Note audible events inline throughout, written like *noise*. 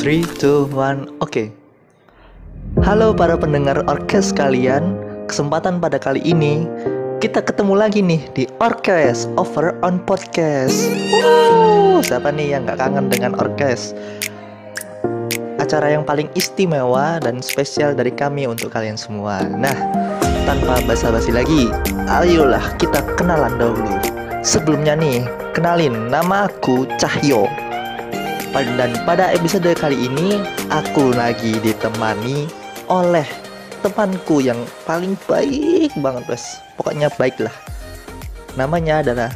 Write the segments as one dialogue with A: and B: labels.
A: 3, 2, 1, oke Halo para pendengar orkes kalian Kesempatan pada kali ini Kita ketemu lagi nih di Orkes Over on Podcast. Wuh, Siapa nih yang gak kangen dengan orkes? Acara yang paling istimewa dan spesial dari kami untuk kalian semua. Nah, tanpa basa-basi lagi Ayolah kita kenalan dahulu. Sebelumnya nih, kenalin nama aku Cahyo dan pada episode kali ini aku lagi ditemani oleh temanku yang paling baik banget guys pokoknya baik lah namanya adalah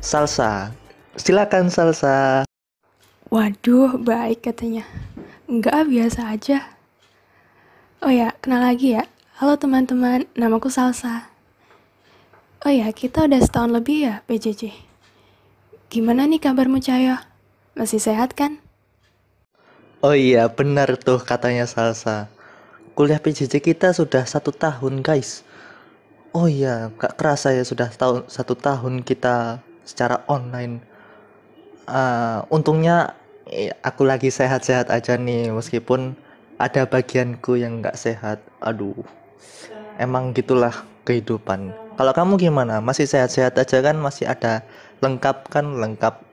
A: Salsa silakan Salsa
B: Waduh, baik katanya. Enggak, biasa aja. Oh ya, kenal lagi ya. Halo teman-teman, namaku Salsa. Oh ya, kita udah setahun lebih ya PJJ. Gimana nih kabarmu Cahyo? Masih sehat kan?
A: Oh iya benar tuh katanya Salsa Kuliah PJJ kita sudah satu tahun guys Oh iya gak kerasa ya sudah satu tahun kita secara online uh, Untungnya eh, aku lagi sehat-sehat aja nih Meskipun ada bagianku yang gak sehat Aduh Emang gitulah kehidupan Kalau kamu gimana? Masih sehat-sehat aja kan? Masih ada lengkap kan? Lengkap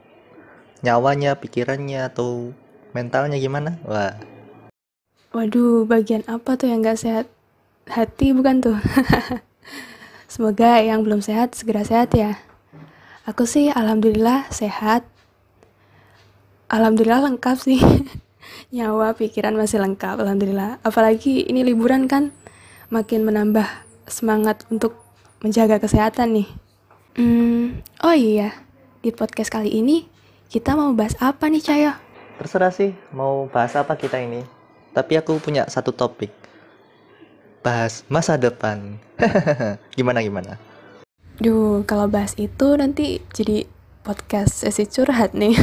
A: nyawanya, pikirannya atau mentalnya gimana? Wah.
B: Waduh, bagian apa tuh yang gak sehat? Hati bukan tuh? *laughs* Semoga yang belum sehat segera sehat ya. Aku sih alhamdulillah sehat. Alhamdulillah lengkap sih. *laughs* Nyawa, pikiran masih lengkap, alhamdulillah. Apalagi ini liburan kan makin menambah semangat untuk menjaga kesehatan nih. Hmm, oh iya, di podcast kali ini kita mau bahas apa nih, Cayo?
A: Terserah sih, mau bahas apa kita ini. Tapi aku punya satu topik. Bahas masa depan. *laughs* gimana gimana?
B: Duh, kalau bahas itu nanti jadi podcast sesi curhat nih.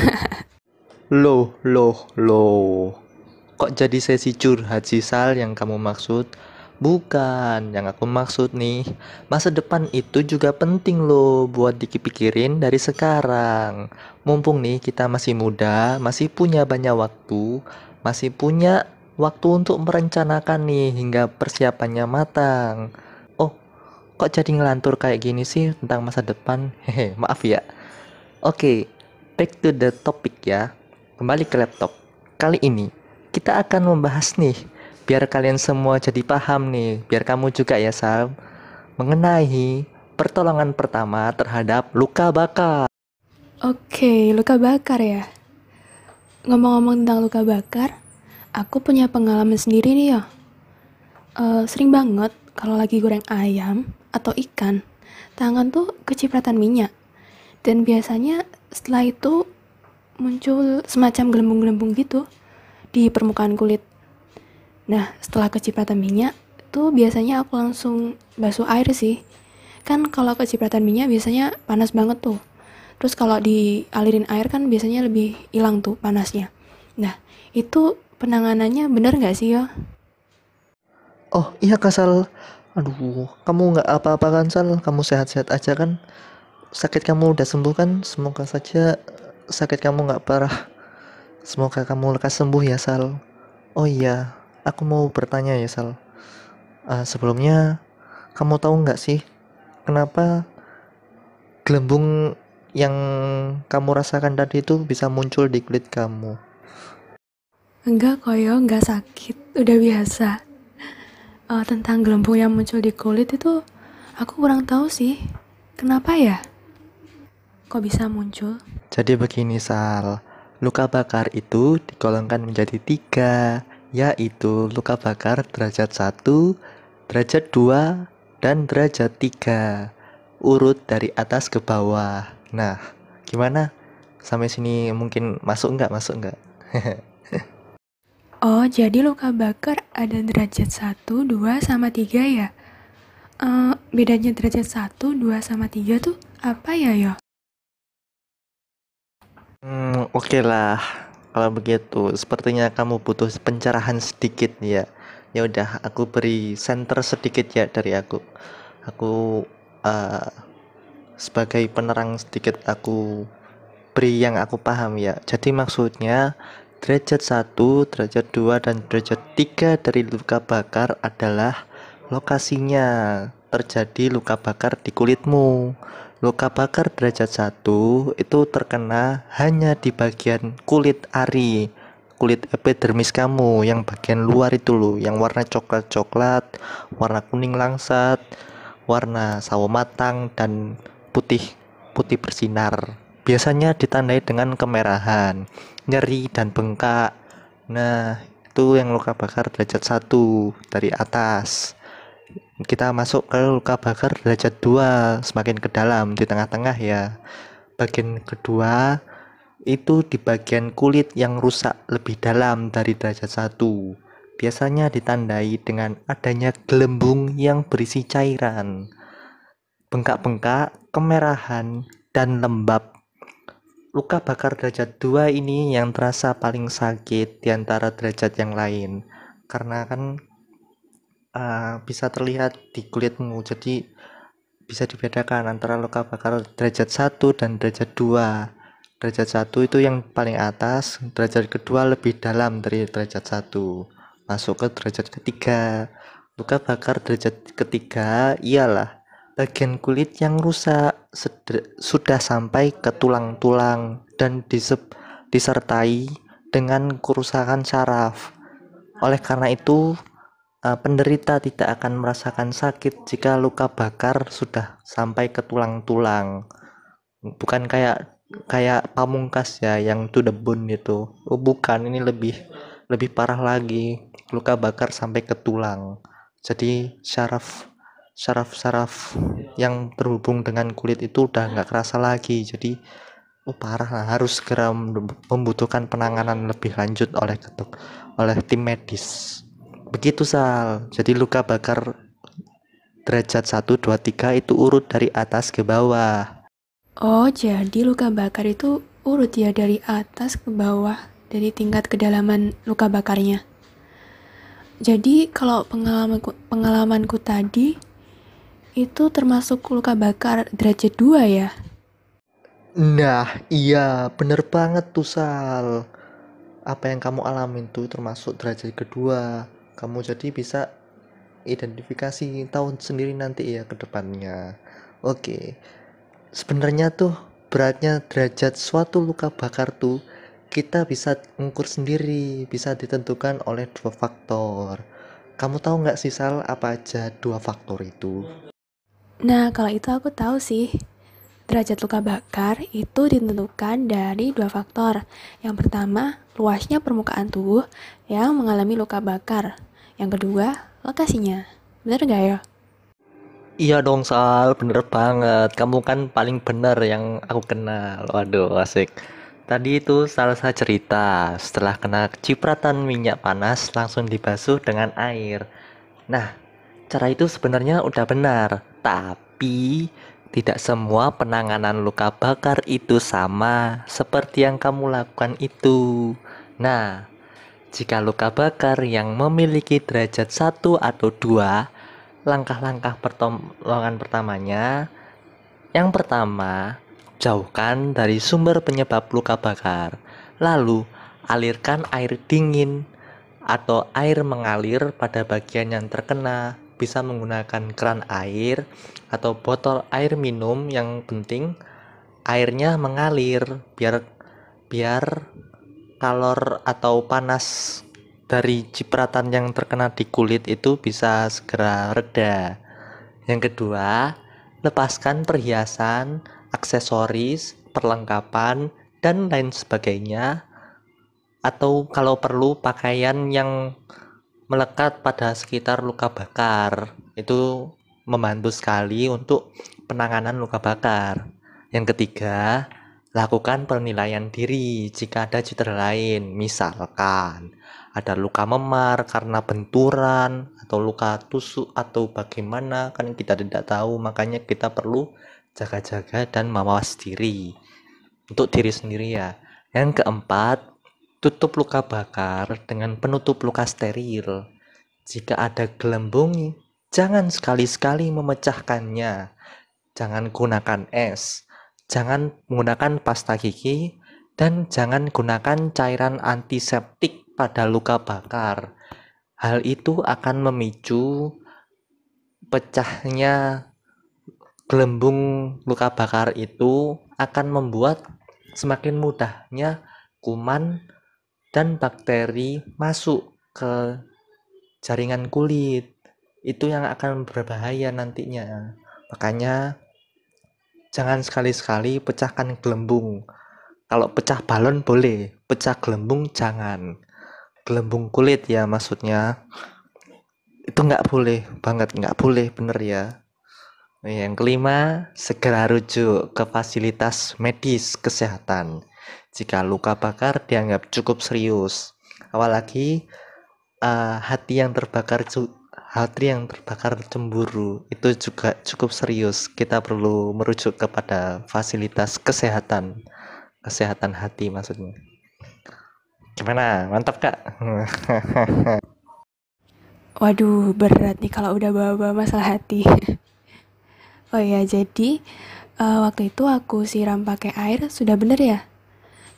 B: *laughs*
A: loh, loh, loh. Kok jadi sesi curhat sih Sal yang kamu maksud? Bukan, yang aku maksud nih, masa depan itu juga penting loh buat dipikirin dari sekarang. Mumpung nih kita masih muda, masih punya banyak waktu, masih punya waktu untuk merencanakan nih hingga persiapannya matang. Oh, kok jadi ngelantur kayak gini sih tentang masa depan? Hehe, *laughs* maaf ya. Oke, back to the topic ya. Kembali ke laptop. Kali ini kita akan membahas nih biar kalian semua jadi paham nih, biar kamu juga ya Sal, mengenai pertolongan pertama terhadap luka bakar.
B: Oke, luka bakar ya. Ngomong-ngomong tentang luka bakar, aku punya pengalaman sendiri nih ya. Uh, sering banget kalau lagi goreng ayam atau ikan, tangan tuh kecipratan minyak. Dan biasanya setelah itu muncul semacam gelembung-gelembung gitu di permukaan kulit. Nah, setelah kecipratan minyak, tuh biasanya aku langsung basuh air sih. Kan kalau kecipratan minyak biasanya panas banget tuh. Terus kalau dialirin air kan biasanya lebih hilang tuh panasnya. Nah, itu penanganannya bener nggak sih ya?
A: Oh iya Kasal, aduh kamu nggak apa-apa kan Sal, kamu sehat-sehat aja kan? Sakit kamu udah sembuh kan? Semoga saja sakit kamu nggak parah. Semoga kamu lekas sembuh ya Sal. Oh iya, aku mau bertanya ya Sal. Uh, sebelumnya, kamu tahu nggak sih kenapa gelembung yang kamu rasakan tadi itu bisa muncul di kulit kamu?
B: Enggak kok yo, enggak sakit, udah biasa. Uh, tentang gelembung yang muncul di kulit itu aku kurang tahu sih. Kenapa ya? Kok bisa muncul?
A: Jadi begini Sal, luka bakar itu digolongkan menjadi tiga yaitu luka bakar derajat 1, derajat 2, dan derajat 3. Urut dari atas ke bawah. Nah, gimana? Sampai sini mungkin masuk nggak? Masuk nggak? *laughs*
B: oh, jadi luka bakar ada derajat 1, 2, sama 3 ya? Uh, bedanya derajat 1, 2, sama 3 tuh apa ya, yo?
A: Hmm, oke okay lah. Kalau begitu, sepertinya kamu butuh pencerahan sedikit ya. Ya udah, aku beri center sedikit ya dari aku. Aku uh, sebagai penerang sedikit aku beri yang aku paham ya. Jadi maksudnya derajat 1, derajat 2, dan derajat 3 dari luka bakar adalah lokasinya terjadi luka bakar di kulitmu. Luka bakar derajat 1 itu terkena hanya di bagian kulit ari, kulit epidermis kamu yang bagian luar itu loh, yang warna coklat-coklat, warna kuning langsat, warna sawo matang dan putih putih bersinar. Biasanya ditandai dengan kemerahan, nyeri dan bengkak. Nah, itu yang luka bakar derajat 1 dari atas kita masuk ke luka bakar derajat 2 semakin ke dalam di tengah-tengah ya. Bagian kedua itu di bagian kulit yang rusak lebih dalam dari derajat 1 biasanya ditandai dengan adanya gelembung yang berisi cairan bengkak-bengkak kemerahan dan lembab. Luka bakar derajat 2 ini yang terasa paling sakit di antara derajat yang lain. Karena kan uh, bisa terlihat di kulitmu. Jadi bisa dibedakan antara luka bakar derajat 1 dan derajat 2 derajat 1 itu yang paling atas derajat kedua lebih dalam dari derajat 1 masuk ke derajat ketiga. Luka bakar derajat ketiga ialah bagian kulit yang rusak sudah sampai ke tulang-tulang dan disertai dengan kerusakan saraf. Oleh karena itu uh, penderita tidak akan merasakan sakit jika luka bakar sudah sampai ke tulang-tulang. Bukan kayak kayak pamungkas ya yang to the bone itu. Oh bukan ini lebih lebih parah lagi. Luka bakar sampai ke tulang. Jadi syaraf syaraf-syaraf yang terhubung dengan kulit itu udah nggak kerasa lagi. Jadi oh parah lah. Harus segera membutuhkan penanganan lebih lanjut oleh oleh tim medis Begitu Sal. Jadi luka bakar derajat 1, 2, 3 itu urut dari atas ke bawah.
B: Oh, jadi luka bakar itu urut ya dari atas ke bawah dari tingkat kedalaman luka bakarnya. Jadi kalau pengalamanku, pengalamanku tadi itu termasuk luka bakar derajat 2 ya?
A: Nah, iya, bener banget tuh Sal. Apa yang kamu alamin tuh termasuk derajat kedua kamu jadi bisa identifikasi tahun sendiri nanti ya ke depannya. Oke. Sebenarnya tuh beratnya derajat suatu luka bakar tuh kita bisa mengukur sendiri bisa ditentukan oleh dua faktor. Kamu tahu nggak sih Sal apa aja dua faktor itu?
B: Nah kalau itu aku tahu sih Derajat luka bakar itu ditentukan dari dua faktor. Yang pertama, luasnya permukaan tubuh yang mengalami luka bakar. Yang kedua, lokasinya. Bener gak ya?
A: Iya dong Sal, bener banget. Kamu kan paling bener yang aku kenal. Waduh, asik. Tadi itu salah satu cerita, setelah kena cipratan minyak panas langsung dibasuh dengan air. Nah, cara itu sebenarnya udah benar, tapi tidak semua penanganan luka bakar itu sama seperti yang kamu lakukan itu. Nah, jika luka bakar yang memiliki derajat 1 atau 2, langkah-langkah pertolongan pertamanya yang pertama, jauhkan dari sumber penyebab luka bakar. Lalu, alirkan air dingin atau air mengalir pada bagian yang terkena bisa menggunakan keran air atau botol air minum yang penting airnya mengalir biar biar kalor atau panas dari cipratan yang terkena di kulit itu bisa segera reda. Yang kedua, lepaskan perhiasan, aksesoris, perlengkapan, dan lain sebagainya. Atau kalau perlu pakaian yang melekat pada sekitar luka bakar itu membantu sekali untuk penanganan luka bakar. Yang ketiga, lakukan penilaian diri jika ada cedera lain, misalkan ada luka memar karena benturan atau luka tusuk atau bagaimana kan kita tidak tahu makanya kita perlu jaga-jaga dan mawas diri untuk diri sendiri ya. Yang keempat, Tutup luka bakar dengan penutup luka steril. Jika ada gelembung, jangan sekali-sekali memecahkannya. Jangan gunakan es. Jangan menggunakan pasta gigi Dan jangan gunakan cairan antiseptik pada luka bakar. Hal itu akan memicu pecahnya gelembung luka bakar itu akan membuat semakin mudahnya kuman dan bakteri masuk ke jaringan kulit. Itu yang akan berbahaya nantinya. Makanya jangan sekali-sekali pecahkan gelembung. Kalau pecah balon boleh pecah gelembung jangan. Gelembung kulit ya maksudnya. Itu nggak boleh banget nggak boleh bener ya. Yang kelima, segera rujuk ke fasilitas medis kesehatan jika luka bakar dianggap cukup serius. Apalagi uh, hati yang terbakar hati yang terbakar cemburu itu juga cukup serius. Kita perlu merujuk kepada fasilitas kesehatan, kesehatan hati maksudnya. Gimana? Mantap kak? *laughs*
B: Waduh, berat nih kalau udah bawa-bawa masalah hati. *laughs* Oh ya, jadi uh, waktu itu aku siram pakai air sudah bener ya.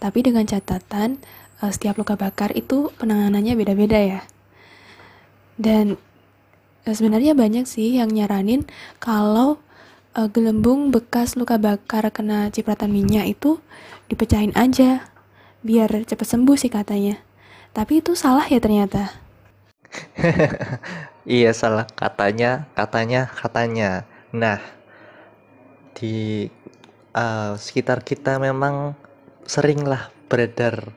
B: Tapi dengan catatan uh, setiap luka bakar itu penanganannya beda-beda ya. Dan uh, sebenarnya banyak sih yang nyaranin kalau uh, gelembung bekas luka bakar kena cipratan minyak itu dipecahin aja biar cepet sembuh sih katanya. Tapi itu salah ya ternyata. *laughs*
A: iya salah katanya, katanya, katanya. Nah, di uh, sekitar kita memang seringlah beredar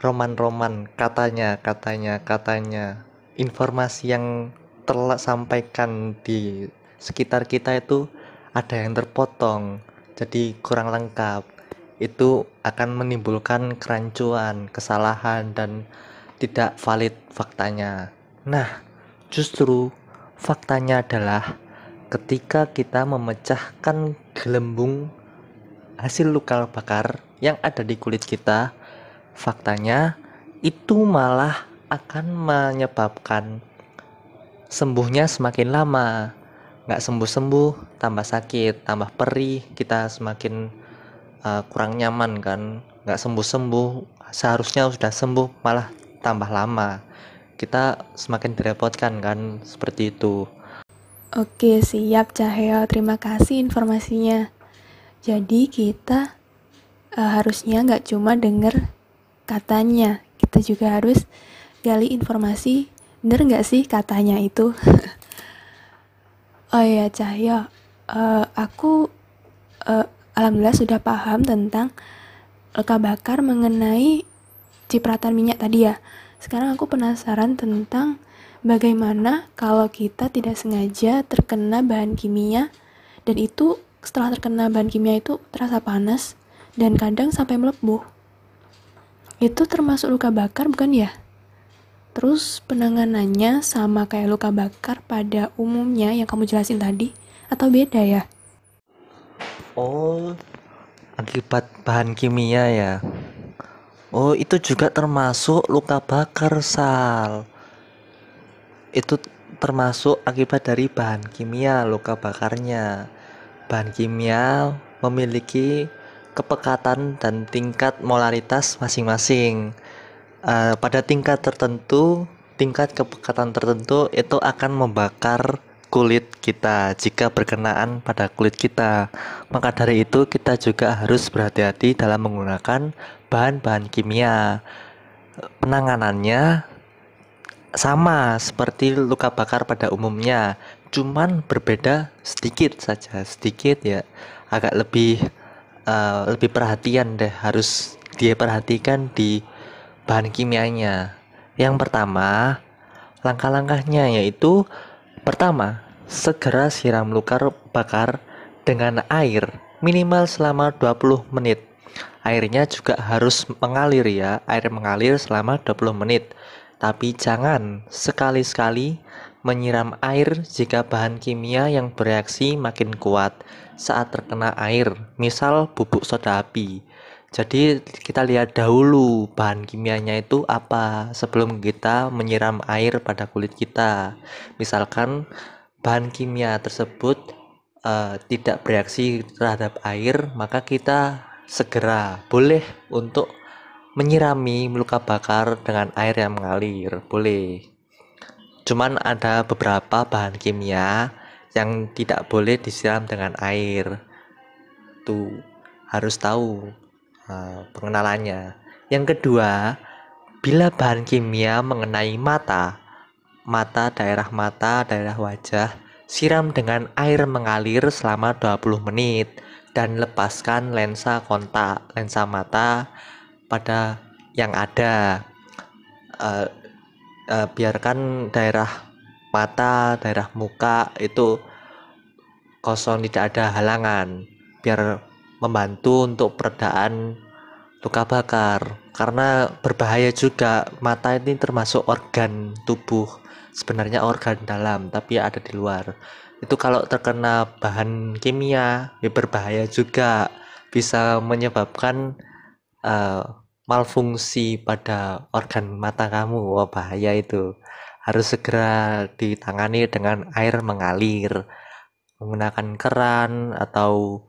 A: roman-roman katanya katanya katanya. Informasi yang telah sampaikan di sekitar kita itu ada yang terpotong jadi kurang lengkap. Itu akan menimbulkan kerancuan kesalahan dan tidak valid faktanya. Nah justru faktanya adalah ketika kita memecahkan gelembung hasil luka bakar yang ada di kulit kita, faktanya itu malah akan menyebabkan sembuhnya semakin lama. Nggak sembuh-sembuh, tambah sakit, tambah perih, kita semakin uh, kurang nyaman kan. Nggak sembuh-sembuh, seharusnya sudah sembuh, malah tambah lama. Kita semakin direpotkan kan, seperti itu.
B: Oke, siap Cahyo. Terima kasih informasinya. Jadi kita uh, harusnya nggak cuma denger katanya, kita juga harus gali informasi. Bener nggak sih katanya itu? *laughs* oh ya Cahyo, uh, aku uh, alhamdulillah sudah paham tentang luka bakar mengenai cipratan minyak tadi ya. Sekarang aku penasaran tentang Bagaimana kalau kita tidak sengaja terkena bahan kimia dan itu setelah terkena bahan kimia itu terasa panas dan kadang sampai melepuh. Itu termasuk luka bakar bukan ya? Terus penanganannya sama kayak luka bakar pada umumnya yang kamu jelasin tadi atau beda ya?
A: Oh, akibat bahan kimia ya. Oh, itu juga termasuk luka bakar, Sal itu termasuk akibat dari bahan kimia luka bakarnya. Bahan kimia memiliki kepekatan dan tingkat molaritas masing-masing. Uh, pada tingkat tertentu, tingkat kepekatan tertentu itu akan membakar kulit kita jika berkenaan pada kulit kita. Maka dari itu kita juga harus berhati-hati dalam menggunakan bahan-bahan kimia. Penanganannya sama seperti luka bakar pada umumnya, cuman berbeda sedikit saja, sedikit ya, agak lebih uh, lebih perhatian deh harus dia perhatikan di bahan kimianya. Yang pertama, langkah-langkahnya yaitu pertama, segera siram luka bakar dengan air minimal selama 20 menit. Airnya juga harus mengalir ya, air mengalir selama 20 menit. Tapi jangan sekali-sekali menyiram air jika bahan kimia yang bereaksi makin kuat saat terkena air, misal bubuk soda api. Jadi kita lihat dahulu bahan kimianya itu apa sebelum kita menyiram air pada kulit kita. Misalkan bahan kimia tersebut uh, tidak bereaksi terhadap air, maka kita segera boleh untuk menyirami luka bakar dengan air yang mengalir boleh cuman ada beberapa bahan kimia yang tidak boleh disiram dengan air. Tuh harus tahu uh, pengenalannya. Yang kedua bila bahan kimia mengenai mata mata daerah mata daerah wajah siram dengan air mengalir selama 20 menit dan lepaskan lensa kontak lensa mata pada yang ada. Uh, uh, biarkan daerah mata daerah muka itu kosong tidak ada halangan. Biar membantu untuk peredaan luka bakar. Karena berbahaya juga mata ini termasuk organ tubuh sebenarnya organ dalam tapi ada di luar. Itu kalau terkena bahan kimia ya berbahaya juga. Bisa menyebabkan uh, malfungsi pada organ mata kamu. Wah bahaya itu. Harus segera ditangani dengan air mengalir menggunakan keran atau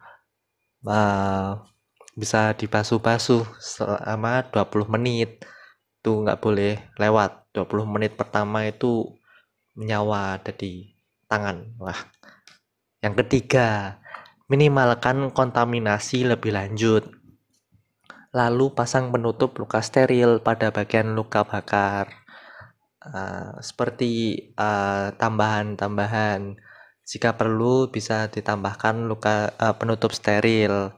A: uh, bisa dibasuh-basuh selama 20 menit. Itu nggak boleh lewat. 20 menit pertama itu menyawa di tangan. Wah. Yang ketiga minimalkan kontaminasi lebih lanjut lalu pasang penutup luka steril pada bagian luka bakar. Uh, seperti uh, tambahan-tambahan. Jika perlu bisa ditambahkan luka uh, penutup steril.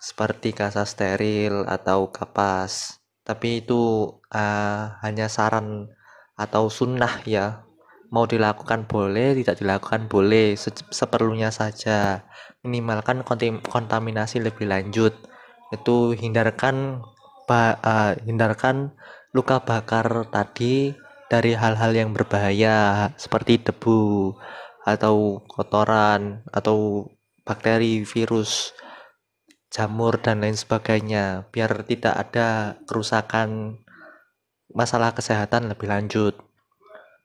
A: Seperti kasa steril atau kapas. Tapi itu uh, hanya saran atau sunnah ya. Mau dilakukan boleh tidak dilakukan boleh. Seperlunya saja. Minimalkan kontaminasi lebih lanjut itu hindarkan uh, hindarkan luka bakar tadi dari hal-hal yang berbahaya seperti debu atau kotoran atau bakteri virus jamur dan lain sebagainya biar tidak ada kerusakan masalah kesehatan lebih lanjut.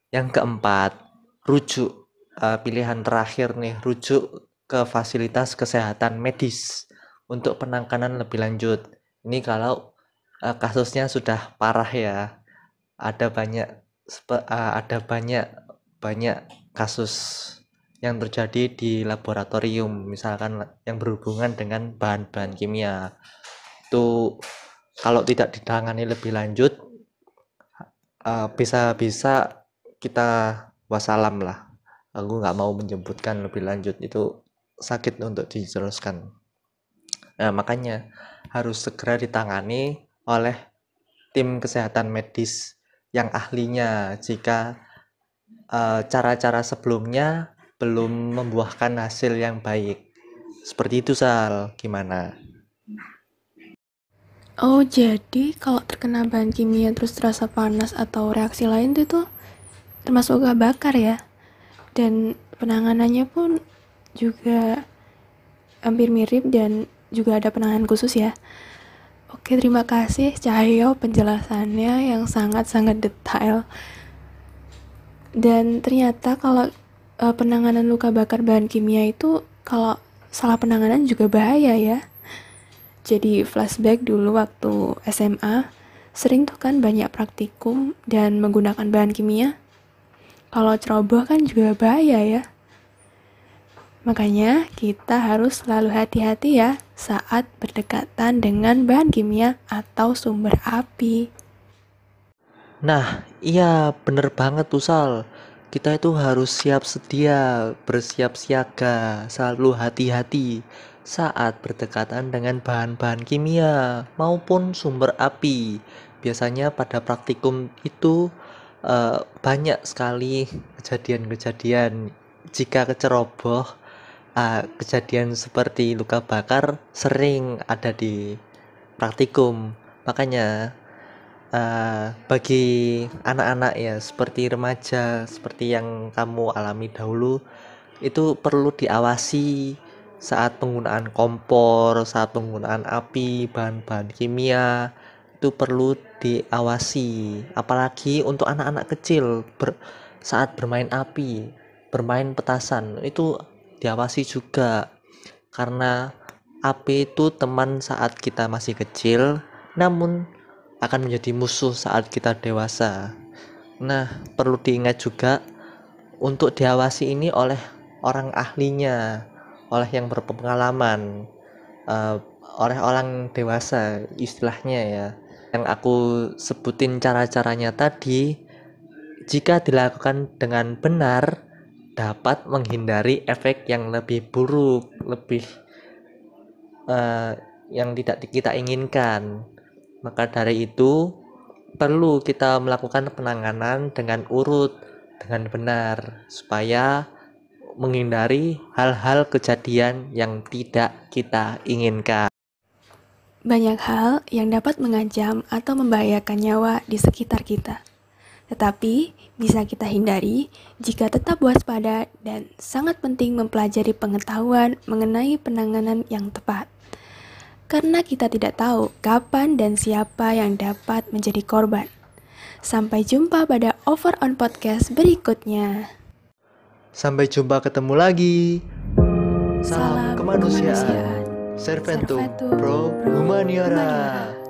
A: Yang keempat rujuk uh, pilihan terakhir nih rujuk ke fasilitas kesehatan medis untuk penanganan lebih lanjut. Ini kalau uh, kasusnya sudah parah ya. Ada banyak uh, ada banyak banyak kasus yang terjadi di laboratorium misalkan yang berhubungan dengan bahan-bahan kimia itu kalau tidak ditangani lebih lanjut bisa-bisa uh, kita wassalam lah aku nggak mau menyebutkan lebih lanjut itu sakit untuk diteruskan Nah, makanya harus segera ditangani oleh tim kesehatan medis yang ahlinya jika eh, cara-cara uh, sebelumnya belum membuahkan hasil yang baik. Seperti itu, Sal. Gimana?
B: Oh, jadi kalau terkena bahan kimia terus terasa panas atau reaksi lain itu termasuk luka bakar ya? Dan penanganannya pun juga hampir mirip dan juga ada penanganan khusus ya. Oke, terima kasih Cahyo penjelasannya yang sangat-sangat detail. Dan ternyata kalau uh, penanganan luka bakar bahan kimia itu kalau salah penanganan juga bahaya ya. Jadi flashback dulu waktu SMA, sering tuh kan banyak praktikum dan menggunakan bahan kimia. Kalau ceroboh kan juga bahaya ya. Makanya kita harus selalu hati-hati ya saat berdekatan dengan bahan kimia atau sumber api.
A: Nah, iya bener banget tuh Sal. Kita itu harus siap sedia, bersiap siaga, selalu hati-hati saat berdekatan dengan bahan-bahan kimia maupun sumber api. Biasanya pada praktikum itu uh, banyak sekali kejadian-kejadian jika keceroboh uh, kejadian seperti luka bakar sering ada di praktikum. Makanya uh, bagi anak-anak ya seperti remaja seperti yang kamu alami dahulu itu perlu diawasi saat penggunaan kompor saat penggunaan api bahan-bahan kimia itu perlu diawasi. Apalagi untuk anak-anak kecil ber, saat bermain api bermain petasan itu diawasi juga karena AP itu teman saat kita masih kecil, namun akan menjadi musuh saat kita dewasa. Nah, perlu diingat juga untuk diawasi ini oleh orang ahlinya, oleh yang berpengalaman, uh, oleh orang dewasa istilahnya ya. Yang aku sebutin cara-caranya tadi, jika dilakukan dengan benar, dapat menghindari efek yang lebih buruk, lebih uh, yang tidak kita inginkan. Maka dari itu, perlu kita melakukan penanganan dengan urut, dengan benar, supaya menghindari hal-hal kejadian yang tidak kita inginkan.
B: Banyak hal yang dapat mengancam atau membahayakan nyawa di sekitar kita. Tetapi bisa kita hindari jika tetap waspada dan sangat penting mempelajari pengetahuan mengenai penanganan yang tepat karena kita tidak tahu kapan dan siapa yang dapat menjadi korban. Sampai jumpa pada Over On Podcast berikutnya.
A: Sampai jumpa ketemu lagi.
B: Salam, Salam kemanusiaan. kemanusiaan.
A: Serventum, Serventum Pro Humaniora.